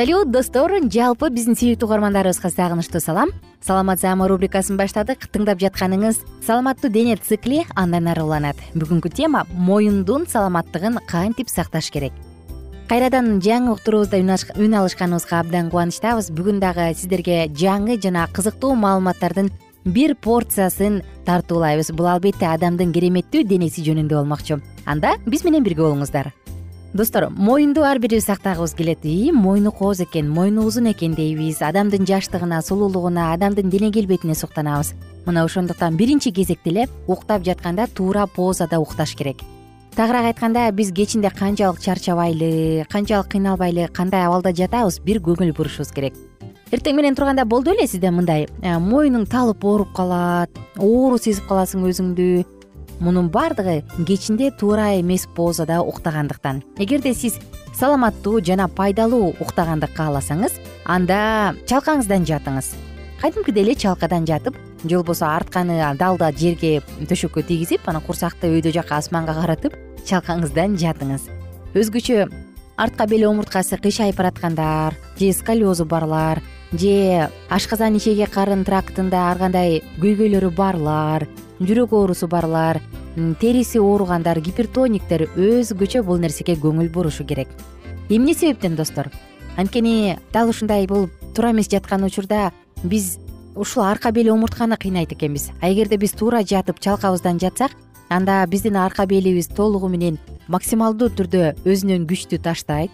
салют достор жалпы биздин сүйүктүү угармандарыбызга сагынычтуу салам. Саламат саама рубрикасын баштадык тыңдап жатканыңыз саламаттуу дене цикли андан ары уланат. Бүгүнкү тема моюндун саламаттыгын кантип сакташ керек? Кайрадан жаңы уктуруубузда үн алышканыбызга абдан кубанычтабыз. Бүгүн дагы сиздерге жаңы жана кызыктуу маалыматтардын бир порциясын тартуулайбыз. Бул албетте адамдын кереметтүү денеси жөнүндө болмокчу. Анда биз менен бирге болуңуздар достор моюнду ар бирибиз сактагыбыз келет ии мойну кооз экен мойну узун экен дейбиз. Адамдын жаштыгына сулуулугуна адамдын дене келбетине суктанабыз. Мына ошондуктан биринчи кезекте эле уктап жатканда туура позада укташ керек. Тагыраак айтканда биз кечинде канчалык чарчабайлы канчалык кыйналбайлы кандай абалда жатабыз бир көңүл бурушубуз керек. Эртең менен турганда болду беле сизде мындай э, моюнуң талып ооруп калат оору сезип каласың өзүңдү мунун баардыгы кечинде туура эмес позада уктагандыктан. Эгерде сиз саламаттуу жана пайдалуу уктаганды кааласаңыз анда чалкаңыздан жатыңыз. Кадимкидей эле чалкадан жатып же болбосо артканы далда жерге төшөккө тийгизип анан курсакты өйдө жака асманга каратып чалкаңыздан жатыңыз. Өзгөчө артка бел омурткасы кыйшайып бараткандар же сколиозу барлар же ашказан ишеги карын трактында ар кандай көйгөйлөрү барлар жүрөк оорусу барлар. Териси ооругандар гипертониктер өзгөчө бул нерсеге көңүл бурушу керек. Эмне себептен достор? Анткени дал ушундай болуп туура эмес жаткан учурда биз ушул арка бел омуртканы кыйнайт экенбиз. А эгерде биз туура жатып чалкабыздан жатсак анда биздин арка белибиз толугу менен максималдуу түрдө өзүнөн күчтү таштайт.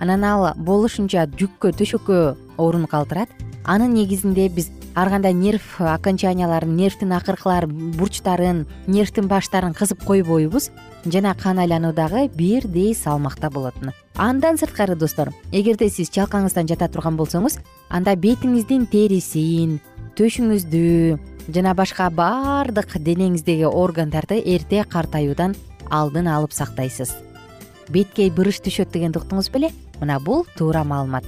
Анан ал болушунча жүккө төшөккө орун калтырат. Анын негизинде биз ар кандай нерв окончанияларын нервдин акыркыларын бурчтарын нервдин баштарын кысып койбойбуз жана кан айлануу дагы бирдей салмакта болот андан сырткары достор эгерде сиз чалкаңыздан жата турган болсоңуз анда бетиңиздин терисин төшүңүздү жана башка баардык денеңиздеги органдарды эрте картаюудан алдын алып сактайсыз. Бетке бырыш түшөт дегенди уктуңуз беле мына бул туура маалымат.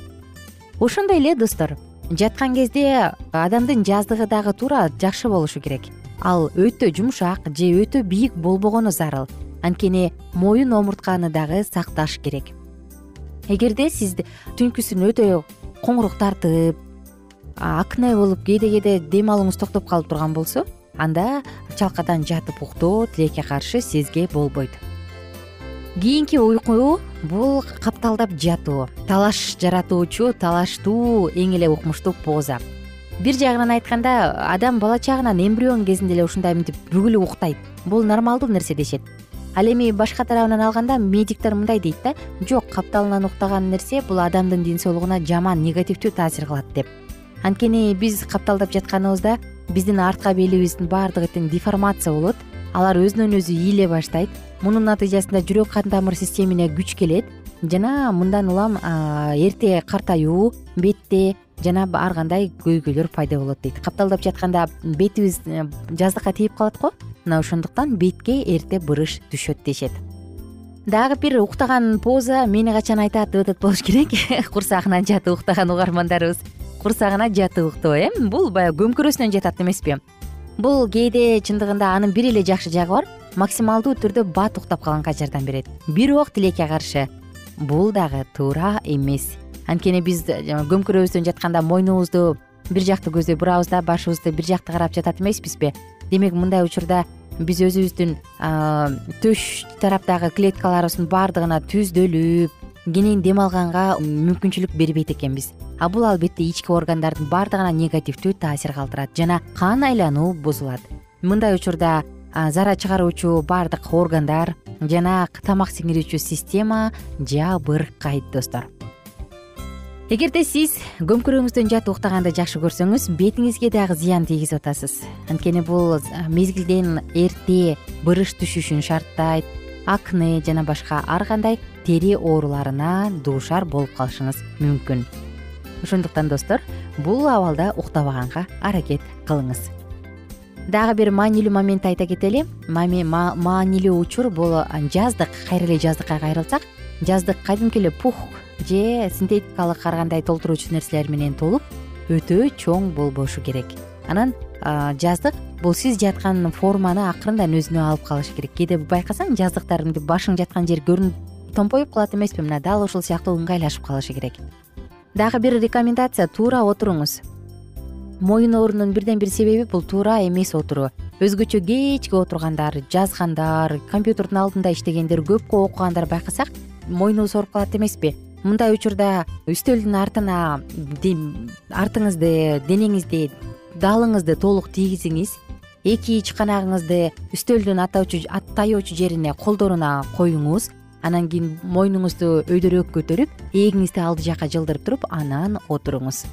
Ошондой эле достор жаткан кезде адамдын жаздыгы дагы туура жакшы болушу керек. Ал өтө жумшак же өтө бийик болбогону зарыл. Анткени моюн омуртканы дагы сакташ керек. Эгерде сиз түнкүсүн өтө коңурук тартып акне болуп кээде кээде дем алууңуз токтоп калып турган болсо анда чалкадан жатып уктоо тилекке каршы сизге болбойт кийинки уйку бул капталдап жатуу талаш жаратуучу талаштуу эң эле укмуштуу поза. Бир жагынан айтканда адам бала чагынан эмбрион кезинде эле ушундай мынтип бүгүлүп уктайт. Бул нормалдуу нерсе дешет. Ал эми башка тарабынан алганда медиктер мындай дейт да жок капталынан уктаган нерсе бул адамдын ден соолугуна жаман негативдүү таасир кылат деп. Анткени биз капталдап жатканыбызда биздин артка белибиздин баардыгы тең деформация болот. Алар өзүнөн өзү ийиле баштайт мунун натыйжасында жүрөк кан тамыр системине күч келет жана мындан улам эрте картаюу бетте жана ар кандай көйгөйлөр пайда болот дейт. Капталдап жатканда бетибиз э, жаздыкка тийип калат го. Мына ошондуктан бетке эрте бырыш түшөт дешет. Дагы бир уктаган поза мени качан айтат деп атат болуш керек. Курсагына жатып уктаган угармандарыбыз курсагына жатып уктоо э? Бул баягы көмкөрөсүнөн жатат эмеспи. Бул кээде чындыгында анын бир эле жакшы жагы бар максималдуу түрдө бат уктап калганга жардам берет. Бирок тилекке каршы. Бул дагы туура эмес. Анткени биз көмкөрөбүздөн жатканда мойнубузду бир жакты көздөй бурабыз да башыбызды бир жакты карап жатат эмеспизби? Демек мындай учурда биз өзүбүздүн төш тараптагы клеткаларыбыздын баардыгына түздөлүп кенен дем алганга мүмкүнчүлүк бербейт экенбиз. А бул албетте ички органдардын баардыгына негативдүү таасир калтырат жана кан айлануу бузулат. Мындай учурда зара чыгаруучу баардык органдар жана тамак сиңирүүчү система жабыркайт достор. Эгерде сиз көмкөрөңүздөн жатып уктаганды жакшы көрсөңүз бетиңизге дагы зыян тийгизип атасыз. Анткени бул мезгилден эрте бырыш түшүшүн шарттайт акне жана башка ар кандай тери ооруларына дуушар болуп калышыңыз мүмкүн. Ошондуктан достор бул абалда уктабаганга аракет кылыңыз дагы бир маанилүү моментти айта кетели. Маанилүү учур бул жаздык кайра эле жаздыкка кайрылсак жаздык кадимки эле пух же синтетикалык ар кандай толтуруучу нерселер менен толуп өтө чоң болбошу керек. Анан жаздык бул сиз жаткан форманы акырындан өзүнө алып калышы керек. Кээде байкасаң жаздыктар мынтип башың жаткан жер көрүнүп томпоюп калат эмеспи. Мына дал ушул сыяктуу ыңгайлашып калышы керек. Дагы бир рекомендация туура отуруңуз моюн оорунун бирден бир себеби бул туура эмес отуруу өзгөчө кечке отургандар жазгандар компьютердин алдында иштегендер көп окугандар байкасак моюнубуз ооруп калат эмеспи. Мындай учурда үстөлдүн артына артыңызды денеңизди далыңызды толук тийгизиңиз. Эки ичканагыңызды үстөлдүн тайоочу жерине колдоруна коюңуз. Анан кийин мойнуңузду өйдөрөөк көтөрүп эгиңизди алды жакка жылдырып туруп анан отуруңуз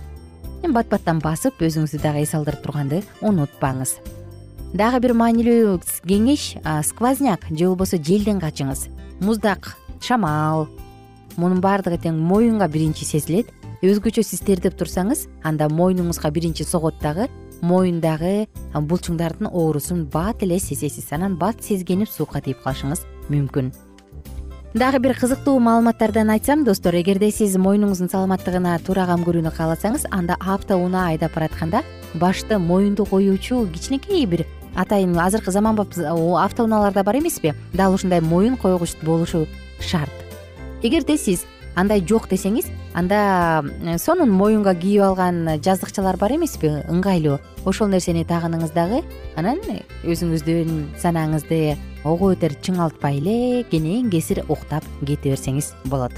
бат баттан басып өзүңүздү дагы эс алдырып турганды унутпаңыз. Дагы бир маанилүү кеңеш сквозняк же болбосо желден качыңыз. Муздак шамал. Мунун баардыгы тең моюнга биринчи сезилет. Өзгөчө сиз тердеп турсаңыз анда мойнуңузга биринчи согот дагы моюндагы булчуңдардын оорусун бат эле сезесиз. Анан бат сезгенип суукка тийип калышыңыз мүмкүн дагы бир кызыктуу маалыматтардан айтсам достор эгерде сиз мойнуңуздун саламаттыгына туура кам көрүүнү кааласаңыз анда автоунаа айдап баратканда башты моюнду коюучу кичинекей бир атайын азыркы заманбап автоунаалар да бар эмеспи? Дал ушундай моюн койгуч болушу шарт. Эгерде сиз андай жок десеңиз анда сонун моюнга кийип алган жаздыкчалар бар эмеспи? Ыңгайлуу. Ошол нерсени тагыныңыз дагы анан өзүңүздүн санаңызды ого бетер чыңалтпай эле кенен кесир уктап кете берсеңиз болот.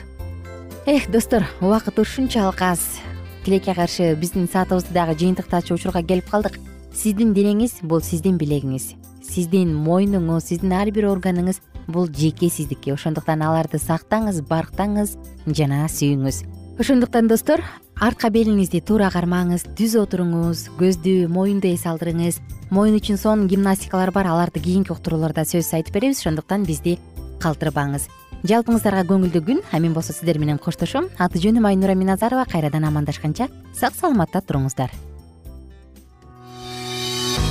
Эх достор убакыт ушунчалык аз тилекке каршы биздин саатыбызды дагы жыйынтыктаачу учурга келип калдык. Сиздин денеңиз бул сиздин билегиңиз. Сиздин мойнуңуз сиздин ар бир органыңыз бул жеке сиздики ошондуктан аларды сактаңыз барктаңыз жана сүйүңүз. Ошондуктан достор артка белиңизди туура кармаңыз түз отуруңуз көздү моюнду эс алдырыңыз моюн үчүн сонун гимнастикалар бар аларды кийинки уктурууларда сөзсүз айтып беребиз ошондуктан бизди калтырбаңыз. Жалпыңыздарга көңүлдүү күн а мен болсо сиздер менен коштошом. Аты жөнүм айнура миназарова кайрадан амандашканча сак саламатта туруңуздар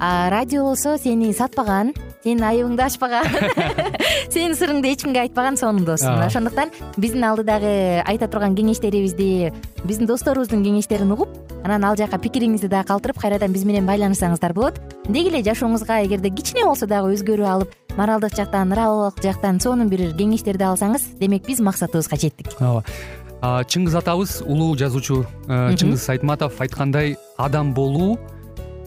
а радио болсо сени сатпаган сенин айыбыңды ачпаган. Сенин сырыңды эч кимге айтпаган сонун дос мына ошондуктан биздин алдыдагы айта турган кеңештерибизди биздин досторубуздун кеңештерин угуп анан ал жака пикириңизди дагы калтырып кайрадан биз менен байланышсаңыздар болот. Деги эле жашооңузга эгерде кичине болсо дагы өзгөрүү алып моралдык жактан нравовик жактан сонун бир кеңештерди алсаңыз демек биз максатыбызга жеттик. Ооба. Чыңгыз атабыз улуу жазуучу э, чыңгыз айтматов айткандай адам болуу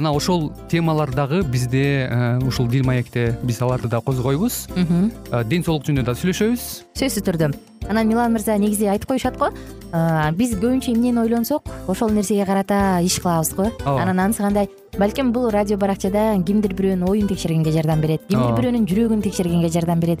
мына ошол темалар дагы бизде ушул дил маекте биз аларды да козгойбуз. Ден соолук жөнүндө да сүйлөшөбүз. Сөзсүз түрдө. Анан милан мырза негизи айтып коюшат го? Биз көбүнчө эмнени ойлонсок? Ошол нерсеге карата иш кылабыз го. Ооба. Анан анысы кандай? Балким бул радио баракчада кимдир бирөөнүн оюн текшергенге жардам берет кимдир бирөөнүн жүрөгүн текшергенге жардам берет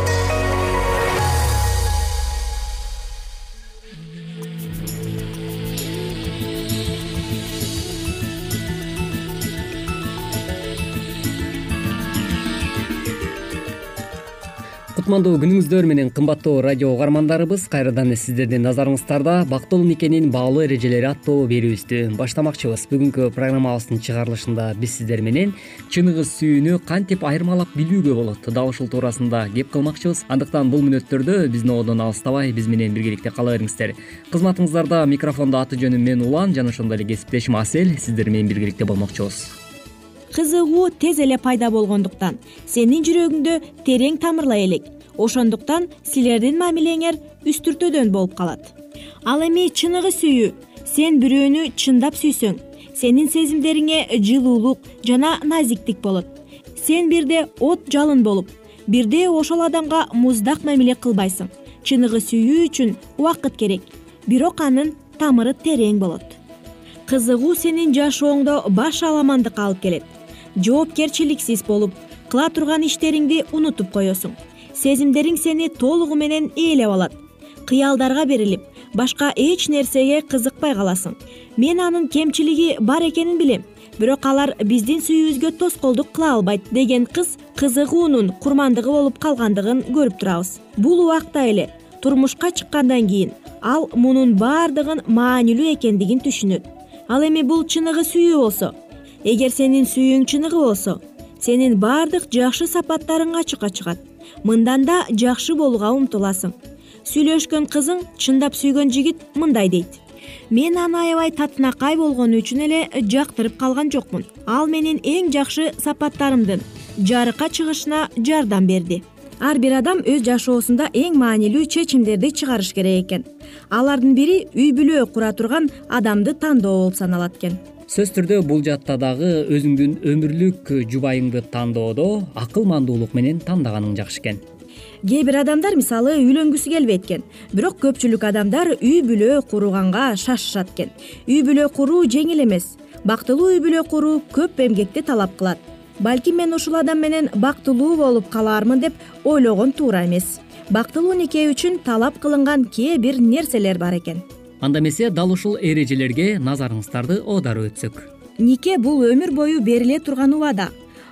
кутмандуу күнүңүздөр менен кымбаттуу радио угармандарыбыз кайрадан сиздердин назарыңыздарда бактылуу никенин баалуу эрежелери аттуу берүүбүздү баштамакчыбыз. Бүгүнкү программабыздын чыгарылышында биз сиздер менен чыныгы сүйүүнү кантип айырмалап билүүгө болот дал ушул туурасында кеп кылмакчыбыз. Андыктан бул мүнөттөрдө биздин одон алыстабай биз менен биргеликте кала бериңиздер. Кызматыңыздарда микрофондо аты жөнүм мен улан жана ошондой эле кесиптешим асель. Сиздер менен биргеликте болмокчубуз. Кызыгуу тез эле пайда болгондуктан сенин жүрөгүңдө терең тамырлай элек ошондуктан силердин мамилеңер үстүртөдөн болуп калат. Ал эми чыныгы сүйүү сен бирөөнү чындап сүйсөң сенин сезимдериңе жылуулук жана назиктик болот. Сен бирде от жалын болуп бирде ошол адамга муздак мамиле кылбайсың. Чыныгы сүйүү үчүн убакыт керек бирок анын тамыры терең болот. Кызыгуу сенин жашооңдо баш аламандыкка алып келет. Жоопкерчиликсиз болуп кыла турган иштериңди унутуп коесуң сезимдериң сени толугу менен ээлеп алат. Кыялдарга берилип башка эч нерсеге кызыкпай каласың. Мен анын кемчилиги бар экенин билем. Бирок алар биздин сүйүүбүзгө тоскоолдук кыла албайт деген кыз кызыгуунун курмандыгы болуп калгандыгын көрүп турабыз. Бул убакта эле турмушка чыккандан кийин ал мунун баардыгын маанилүү экендигин түшүнөт. Ал эми бул чыныгы сүйүү болсо эгер сенин сүйүүң чыныгы болсо сенин баардык жакшы сапаттарың ачыкка чыгат мындан да жакшы болууга умтуласың сүйлөшкөн кызың чындап сүйгөн жигит мындай дейт. Мен аны аябай татынакай болгону үчүн эле жактырып калган жокмун. Ал менин эң жакшы сапаттарымдын жарыкка чыгышына жардам берди. Ар бир адам өз жашоосунда эң маанилүү чечимдерди чыгарыш керек экен. Алардын бири үй бүлө кура турган адамды тандоо болуп саналат экен сөзсүз түрдө бул жаатта дагы өзүңдүн өмүрлүк жубайыңды тандоодо акылмандуулук менен тандааның жакшы экен. Кээ бир адамдар мисалы үйлөнгүсү келбейт экен бирок көпчүлүк адамдар үй бүлө курганга шашышат экен. Үй бүлө куруу жеңил эмес бактылуу үй бүлө куруу көп эмгекти талап кылат. Балким мен ушул адам менен бактылуу болуп калаармын деп ойлогон туура эмес. Бактылуу нике үчүн талап кылынган кээ бир нерселер бар экен анда эмесе дал ушул эрежелерге назарыңыздарды оодарып өтсөк. Нике бул өмүр бою бериле турган убада.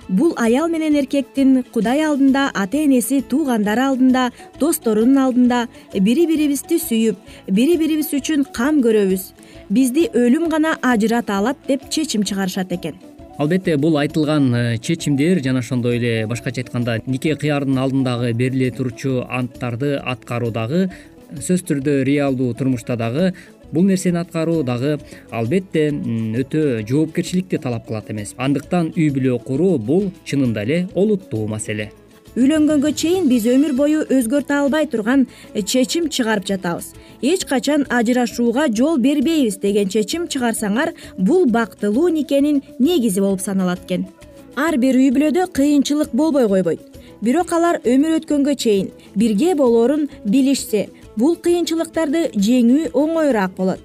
Бул аял менен эркектин кудай алдында ата энеси туугандары алдында досторунун алдында бири бирибизди сүйүп бири бирибиз үчүн кам көрөбүз. Бизди өлүм гана ажырата алат деп чечим чыгарышат экен. Албетте бул айтылган э, чечимдер жана ошондой эле башкача айтканда нике кыярдын алдындагы бериле турчу анттарды аткаруу дагы сөзсүз түрдө реалдуу турмушта дагы бул нерсени аткаруу дагы албетте өтө жоопкерчиликти талап кылат эмес. Андыктан үй бүлө куруу бул чынында эле олуттуу маселе. Үйлөнгөнгө чейин биз өмүр бою өзгөртө албай турган чечим чыгарып жатабыз. Эч качан ажырашууга жол бербейбиз деген чечим чыгарсаңар бул бактылуу никенин негизи болуп саналат экен. Ар бир үй бүлөдө кыйынчылык болбой койбойт. Бирок алар өмүр өткөнгө чейин бирге болоорун билишсе бул кыйынчылыктарды жеңүү оңоюраак болот.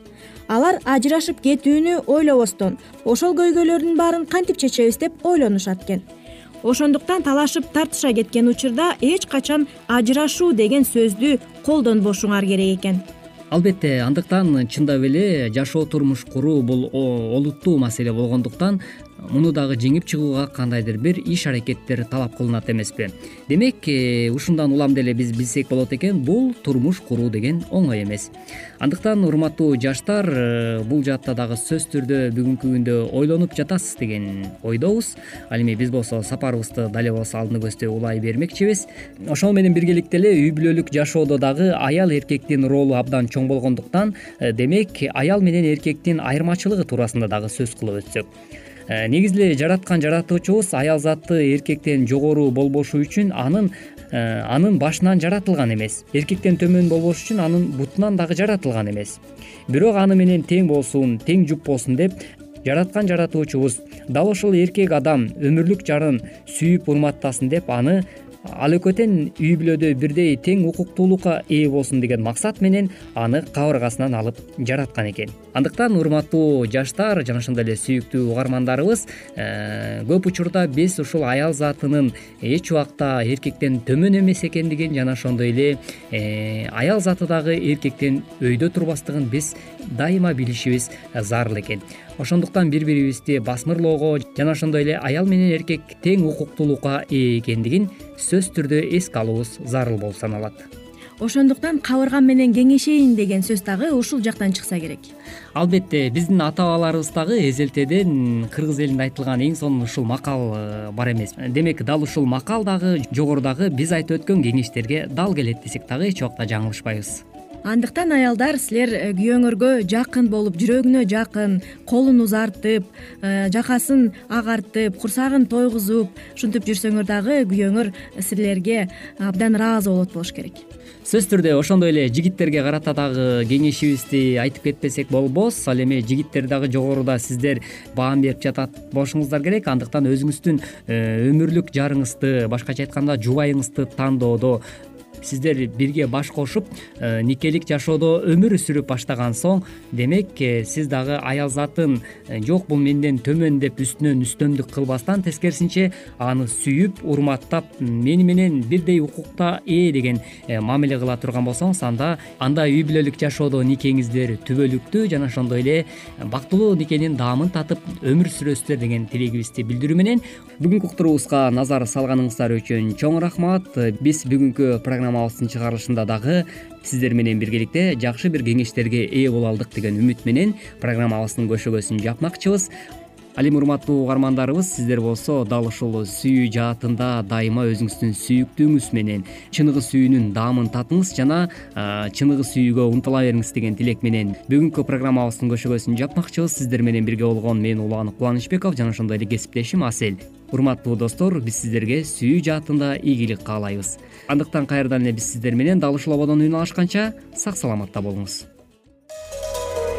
Алар ажырашып кетүүнү ойлобостон. Ошол көйгөйлөрдүн баарын кантип чечебиз деп ойлонушат экен. Ошондуктан талашып тартыша кеткен учурда эч качан ажырашуу деген сөздү колдонбошуңар керек экен. Албетте андыктан чындап эле жашоо турмуш куруу бул олуттуу маселе болгондуктан муну дагы жеңип чыгууга кандайдыр бир иш аракеттер талап кылынат эмеспи. Демек э, ушундан улам деле биз билсек болот экен бул турмуш куруу деген оңой эмес. Андыктан урматтуу жаштар э, бул жаатта дагы сөзсүз түрдө бүгүнкү күндө ойлонуп жатасыз деген ойдобуз. Ал эми биз болсо сапарыбызды дал эле болсо алдыны көздөй улай бермекчибиз. Ошол менен биргеликте эле үй бүлөлүк жашоодо дагы аял эркектин ролу абдан чоң болгондуктан э, демек аял менен эркектин айырмачылыгы туурасында дагы сөз кылып өтсөк негизи эле жараткан жаратуучубуз аял заты эркектен жогору болбошу үчүн анын э, анын башынан жаратылган эмес. Эркектен төмөн болбош үчүн анын бутунан дагы жаратылган эмес. Бирок аны менен тең болсун тең жуп болсун деп жараткан жаратуучубуз дал ошол эркек адам өмүрлүк жарын сүйүп урматтасын деп аны ал үй бүлөдө бирдей тең укуктуулукка ээ болсун деген максат менен аны кабыргасынан алып жараткан экен андыктан урматтуу жаштар жана ошондой эле сүйүктүү угармандарыбыз э, көп учурда биз ушул аял затынын эч убакта эркектен төмөн эмес экендигин жана ошондой эле э, аял заты дагы эркектен өйдө турбастыгын биз дайыма билишибиз зарыл экен. Ошондуктан бири бирибизди басмырлоого жана ошондой эле аял менен эркек тең укуктуулукка ээ экендигин сөзсүз түрдө эске алуубуз зарыл болуп саналат ошондуктан кабыргам менен кеңешейин деген сөз дагы ушул жактан чыкса керек. Албетте биздин ата бабаларыбыз дагы эзелтеден кыргыз элинде айтылган эң сонун ушул макал э, бар эмес. Демек дал ушул макал дагы жогорудагы биз айтып өткөн кеңештерге дал келет десек дагы эч убакта жаңылышпайбыз. Андыктан аялдар силер э, күйөөңөргө жакын болуп жүрөгүнө жакын колун узартып э, жакасын агартып курсагын тойгузуп ушинтип жүрсөңөр дагы күйөөңөр силерге абдан ыраазы болот болуш керек сөзсүз түрдө ошондой эле жигиттерге карата дагы кеңешибизди айтып кетпесек болбос. Ал эми жигиттер дагы жогоруда сиздер баам берип жатат болушуңуздар керек. Андыктан өзүңүздүн э, өмүрлүк жарыңызды башкача айтканда жубайыңызды тандоодо сиздер бирге баш кошуп э, никелик жашоодо өмүр сүрүп баштаган соң демек э, сиз дагы аял затын э, жок бул менден төмөн деп үстүнөн үстөмдүк кылбастан тескерисинче аны сүйүп урматтап мени менен бирдей укукта ээ деген мамиле кыла турган болсоңуз анда анда үй бүлөлүк жашоодо никеңиздер түбөлүктүү жана ошондой эле бактылуу никенин даамын татып өмүр сүрөсүздөр деген тилегибизди билдирүү менен бүгүнкү уктуруубузга назар салганыңыздар үчүн чоң рахмат. Биз бүгүнкү программа чыгарылышында дагы сиздер менен биргеликте жакшы бир кеңештерге ээ боло алдык деген үмүт менен программабыздын көшөгөсүн жапмакчыбыз ал эми урматтуу угармандарыбыз сиздер болсо дал ушул сүйүү жаатында дайыма өзүңүздүн сүйүктүүңүз менен чыныгы сүйүүнүн даамын татыңыз жана чыныгы сүйүүгө умтула бериңиз деген тилек менен. Бүгүнкү программабыздын көшөгөсүн жапмакчыбыз. Сиздер менен бирге болгон мен улан кубанычбеков жана ошондой эле кесиптешим асель. Урматтуу достор биз сиздерге сүйүү жаатында ийгилик каалайбыз. Андыктан кайрадан эле биз сиздер менен дал ушул ободон үн алышканча сак саламатта болуңуз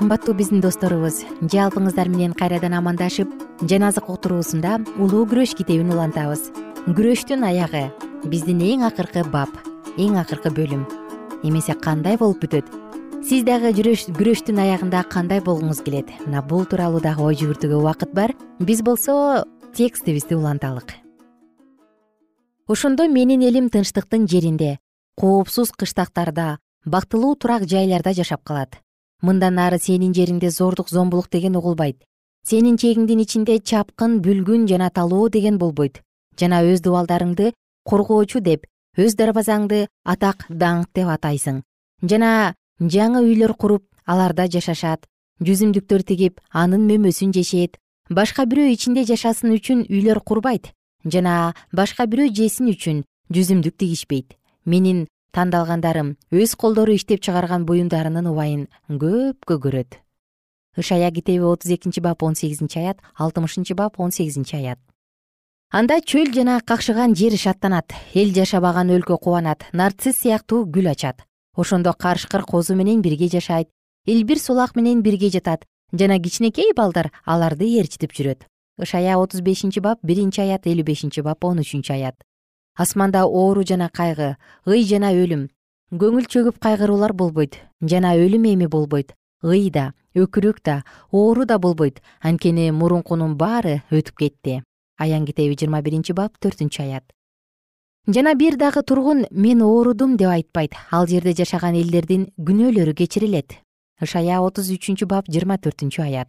кымбаттуу биздин досторубуз. Жалпыңыздар менен кайрадан амандашып жаназык отуруусунда улуу күрөш китебин улантабыз. Күрөштүн аягы биздин эң акыркы бап эң акыркы бөлүм. Эмесе кандай болуп бүтөт? Сиз дагы күрөштүн аягында кандай болгуңуз келет? Мына бул тууралуу дагы ой жүгүртүүгө убакыт бар. Биз болсо текстибизди уланталык. Ошондо менин элим тынчтыктын жеринде коопсуз кыштактарда бактылуу турак жайларда жашап калат мындан ары сенин жериңде зордук зомбулук деген угулбайт. Сенин чегиңдин ичинде чапкын бүлгүн жана талоо деген болбойт. Жана өз дубалдарыңды коргоочу деп өз дарбазаңды атак даңк деп атайсың. Жана жаңы үйлөр куруп аларда жашашат жүзүмдүктөр тигип анын мөмөсүн жешет. Башка бирөө ичинде жашасын үчүн үйлөр курбайт жана башка бирөө жесин үчүн жүзүмдүк тигишпейт. Менин тандалгандарым өз колдору иштеп чыгарган буюмдарынын убайын көпкө көрөт. Ышая китеби отуз экинчи бап он сегизинчи аят алтымышынчы бап он сегизинчи аят. Анда чөл жана какшыган жер шаттанат эл жашабаган өлкө кубанат нарцисс сыяктуу гүл ачат. Ошондо карышкыр козу менен бирге жашайт илбир сулак менен бирге жатат жана кичинекей балдар аларды ээрчитип жүрөт. Ышая отуз бешинчи бап биринчи аят элүү бешинчи бап он үчүнчү аят асманда оору жана кайгы ый жана өлүм. Көңүл чөгүп кайгыруулар болбойт жана өлүм эми болбойт. Ый да өкүрүк да оору да болбойт. Анткени мурункунун баары өтүп кетти. Аян китеби жыйырма биринчи бап төртүнчү аят. Жана бир дагы тургун мен оорудум деп айтпайт. Ал жерде жашаган элдердин күнөөлөрү кечирилет. Ышая отуз үчүнчү бап жыйырма төртүнчү аят.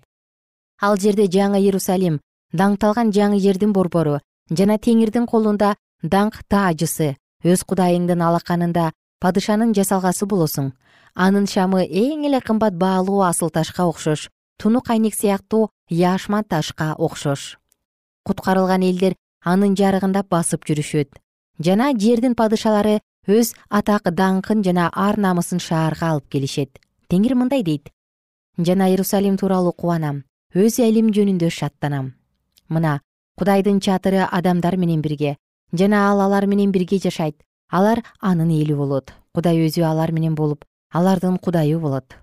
Ал жерде жаңы иерусалим даңкталган жаңы жердин борбору жана теңирдин колунда даңк таажысы өз кудайыңдын алаканында падышанын жасалгасы болосуң анын шамы эң эле кымбат баалуу асыл ташка окшош тунук айнек сыяктуу яшман ташка окшош. Куткарылган элдер анын жарыгында басып жүрүшөт. Жана жердин падышалары өз атак даңкын жана ар намысын шаарга алып келишет. Теңир мындай дейт. Жана иерусалим тууралуу кубанам өз элим жөнүндө шаттанам. Мына кудайдын чатыры адамдар менен бирге жана ал алар менен бирге жашайт. Алар анын эли болот. Кудай өзү алар менен болуп алардын кудайы болот.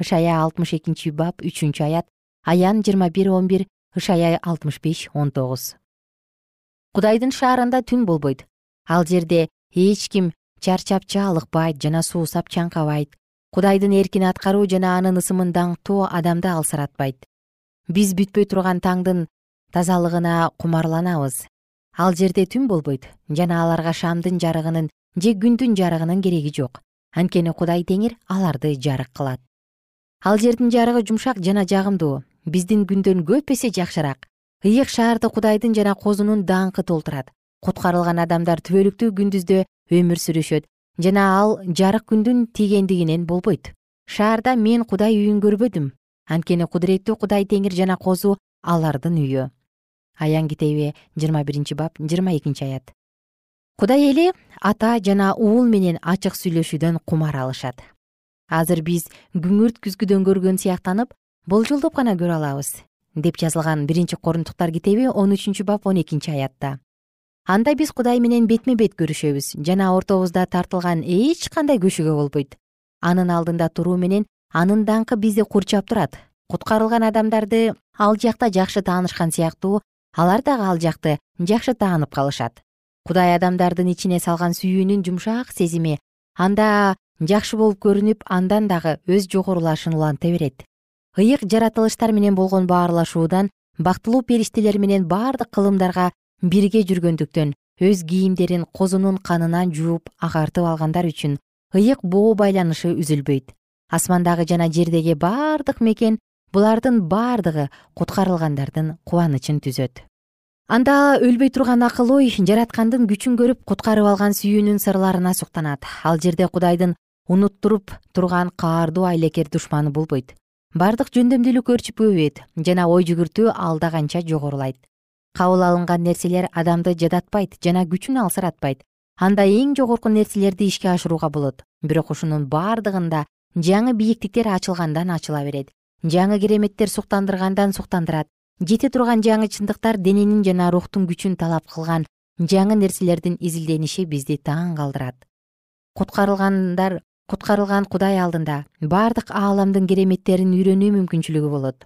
Ышая алтымыш экинчи бап үчүнчү аят аян жыйырма бир он бир ышая алтымыш беш он тогуз. Кудайдын шаарында түн болбойт. Ал жерде эч ким чарчап чаалыкпайт жана суусап чаңкабайт. Кудайдын эркин аткаруу жана анын ысымын даңктоо адамды алсыратпайт биз бүтпөй турган таңдын тазалыгына кумарланабыз ал жерде түн болбойт жана аларга шамдын жарыгынын же күндүн жарыгынын кереги жок. Анткени кудай теңир аларды жарык кылат. Ал жердин жарыгы жумшак жана жагымдуу. Биздин күндөн көп эсе жакшыраак. Ыйык шаарды кудайдын жана козунун даңкы толтурат. Куткарылган адамдар түбөлүктүү күндүздө өмүр сүрүшөт жана ал жарык күндүн тийгендигинен болбойт. Шаарда мен кудай үйүн көрбөдүм. Анткени кудуреттүү кудай теңир жана козу алардын үйү аян китеби жыйырма биринчи бап жыйырма экинчи аят. Кудай эли ата жана уул менен ачык сүйлөшүүдөн кумар алышат. Азыр биз күңүрт күзгүдөн көргөн сыяктанып болжолдоп гана көрө алабыз деп жазылган биринчи корунтуктар китеби он үчүнчү бап он экинчи аятта. Анда биз кудай менен бетме бет көрүшөбүз жана ортобузда тартылган эч кандай күшүгө болбойт. Анын алдында туруу менен анын даңкы бизди курчап турат. Куткарылган адамдарды ал жакта жакшы таанышкан сыяктуу алар дагы ал жакты жакшы таанып калышат. Кудай адамдардын ичине салган сүйүүнүн жумшак сезими анда жакшы болуп көрүнүп андан дагы өз жогорулашын уланта берет. Ыйык жаратылыштар менен болгон баарлашуудан бактылуу периштелер менен бардык кылымдарга бирге жүргөндүктөн өз кийимдерин козунун канынан жууп агартып алгандар үчүн ыйык боо байланышы үзүлбөйт. Асмандагы жана жердеги бардык мекен булардын баардыгы куткарылгандардын кубанычын түзөт. Анда өлбөй турган акыл ой жараткандын күчүн көрүп куткарып алган сүйүүнүн сырларына суктанат. Ал жерде кудайдын унуттуруп турган каардуу айлакер душманы болбойт. Бардык жөндөмдүүлүк өрчүп өбөйт жана ой жүгүртүү алда канча жогорулайт. Кабыл алынган нерселер адамды жадатпайт жана күчүн алсыратпайт. Анда эң жогорку нерселерди ишке ашырууга болот. Бирок ушунун бардыгында жаңы бийиктиктер ачылгандан ачыла берет жаңы кереметтер суктандыргандан суктандырат. Жете турган жаңы чындыктар дененин жана рухтун күчүн талап кылган жаңы нерселердин изилдениши бизди таң калтырат куткарылгандар куткарылган кудай алдында баардык ааламдын кереметтерин үйрөнүү мүмкүнчүлүгү болот.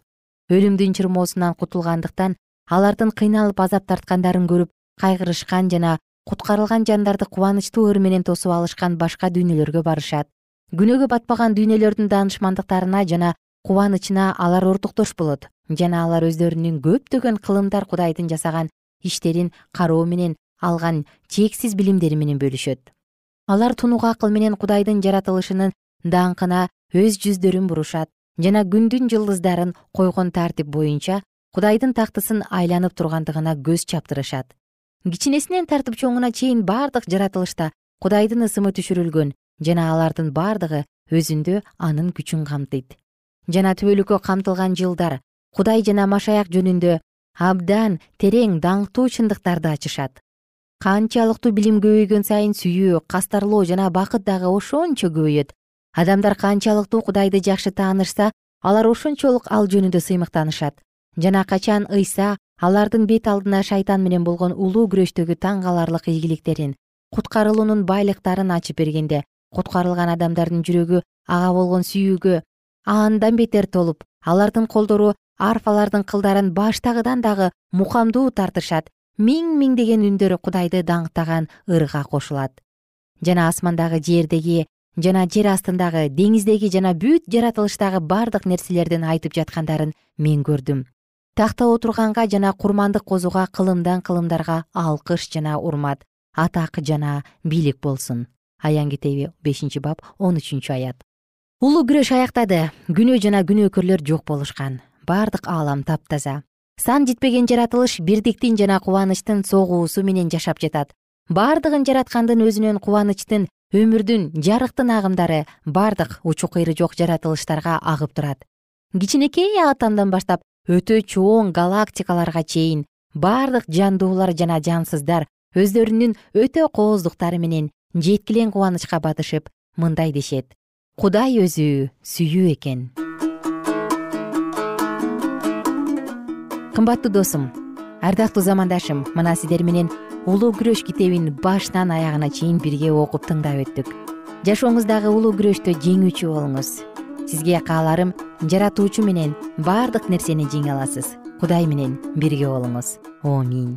Өлүмдүн чырмоосунан кутулгандыктан алардын кыйналып азап тарткандарын көрүп кайгырышкан жана куткарылган жандарды кубанычтуу ыр менен тосуп алышкан башка дүйнөлөргө барышат. Күнөөгө батпаган дүйнөлөрдүн даанышмандыктарына жана кубанычына алар ортоктош болот. Жана алар өздөрүнүн көптөгөн кылымдар кудайдын жасаган иштерин кароо менен алган чексиз билимдери менен бөлүшөт. Алар тунук акыл менен кудайдын жаратылышынын даңкына өз жүздөрүн бурушат жана күндүн жылдыздарын койгон тартип боюнча кудайдын тактысын айланып тургандыгына көз чаптырышат. Кичинесинен тартып чоңуна чейин бардык жаратылышта кудайдын ысымы түшүрүлгөн жана алардын бардыгы өзүндө анын күчүн камтыйт жана түбөлүккө камтылган жылдар кудай жана машаяк жөнүндө абдан терең даңктуу чындыктарды ачышат. Канчалыктуу билим көбөйгөн сайын сүйүү кастарлоо жана бакыт дагы ошончо көбөйөт. Адамдар канчалыктуу кудайды жакшы таанышса алар ошончолук ал жөнүндө сыймыктанышат. Жана качан ыйса алардын бет алдына шайтан менен болгон улуу күрөштөгү таң каларлык ийгиликтерин куткарылуунун байлыктарын ачып бергенде куткарылган адамдардын жүрөгү ага болгон сүйүүгө андан бетер толуп алардын колдору арфалардын кылдарын баштагыдан дагы мукамдуу тартышат миң миңдеген үндөр кудайды даңктаган ырга кошулат. Жана асмандагы жердеги жана жер астындагы деңиздеги жана бүт жаратылыштагы бардык нерселердин айтып жаткандарын мен көрдүм. Такта отурганга жана курмандык козуга кылымдан кылымдарга алкыш жана урмат атак жана бийлик болсун. Аян китеби бешинчи бап он үчүнчү аят улуу күрөш аяктады. Күнөө жана күнөөкөрлөр жок болушкан. Бардык аалам таптаза сан жетпеген жаратылыш бирдиктин жана кубанычтын согуусу менен жашап жатат. Бардыгын жараткандын өзүнөн кубанычтын өмүрдүн жарыктын агымдары бардык учу кыйры жок жаратылыштарга агып турат. Кичинекей атомдон баштап өтө чоң галактикаларга чейин бардык жандуулар жана жансыздар өздөрүнүн өтө кооздуктары менен жеткилең кубанычка батышып мындай дешет кудай өзү сүйүү экен. Кымбаттуу досум ардактуу замандашым мына сиздер менен улуу күрөш китебин башынан аягына чейин бирге окуп тыңдап өттүк. Жашооңуздагы улуу күрөштө жеңүүчү болуңуз. Сизге кааларым жаратуучу менен баардык нерсени жеңе аласыз. Кудай менен бирге болуңуз. Омин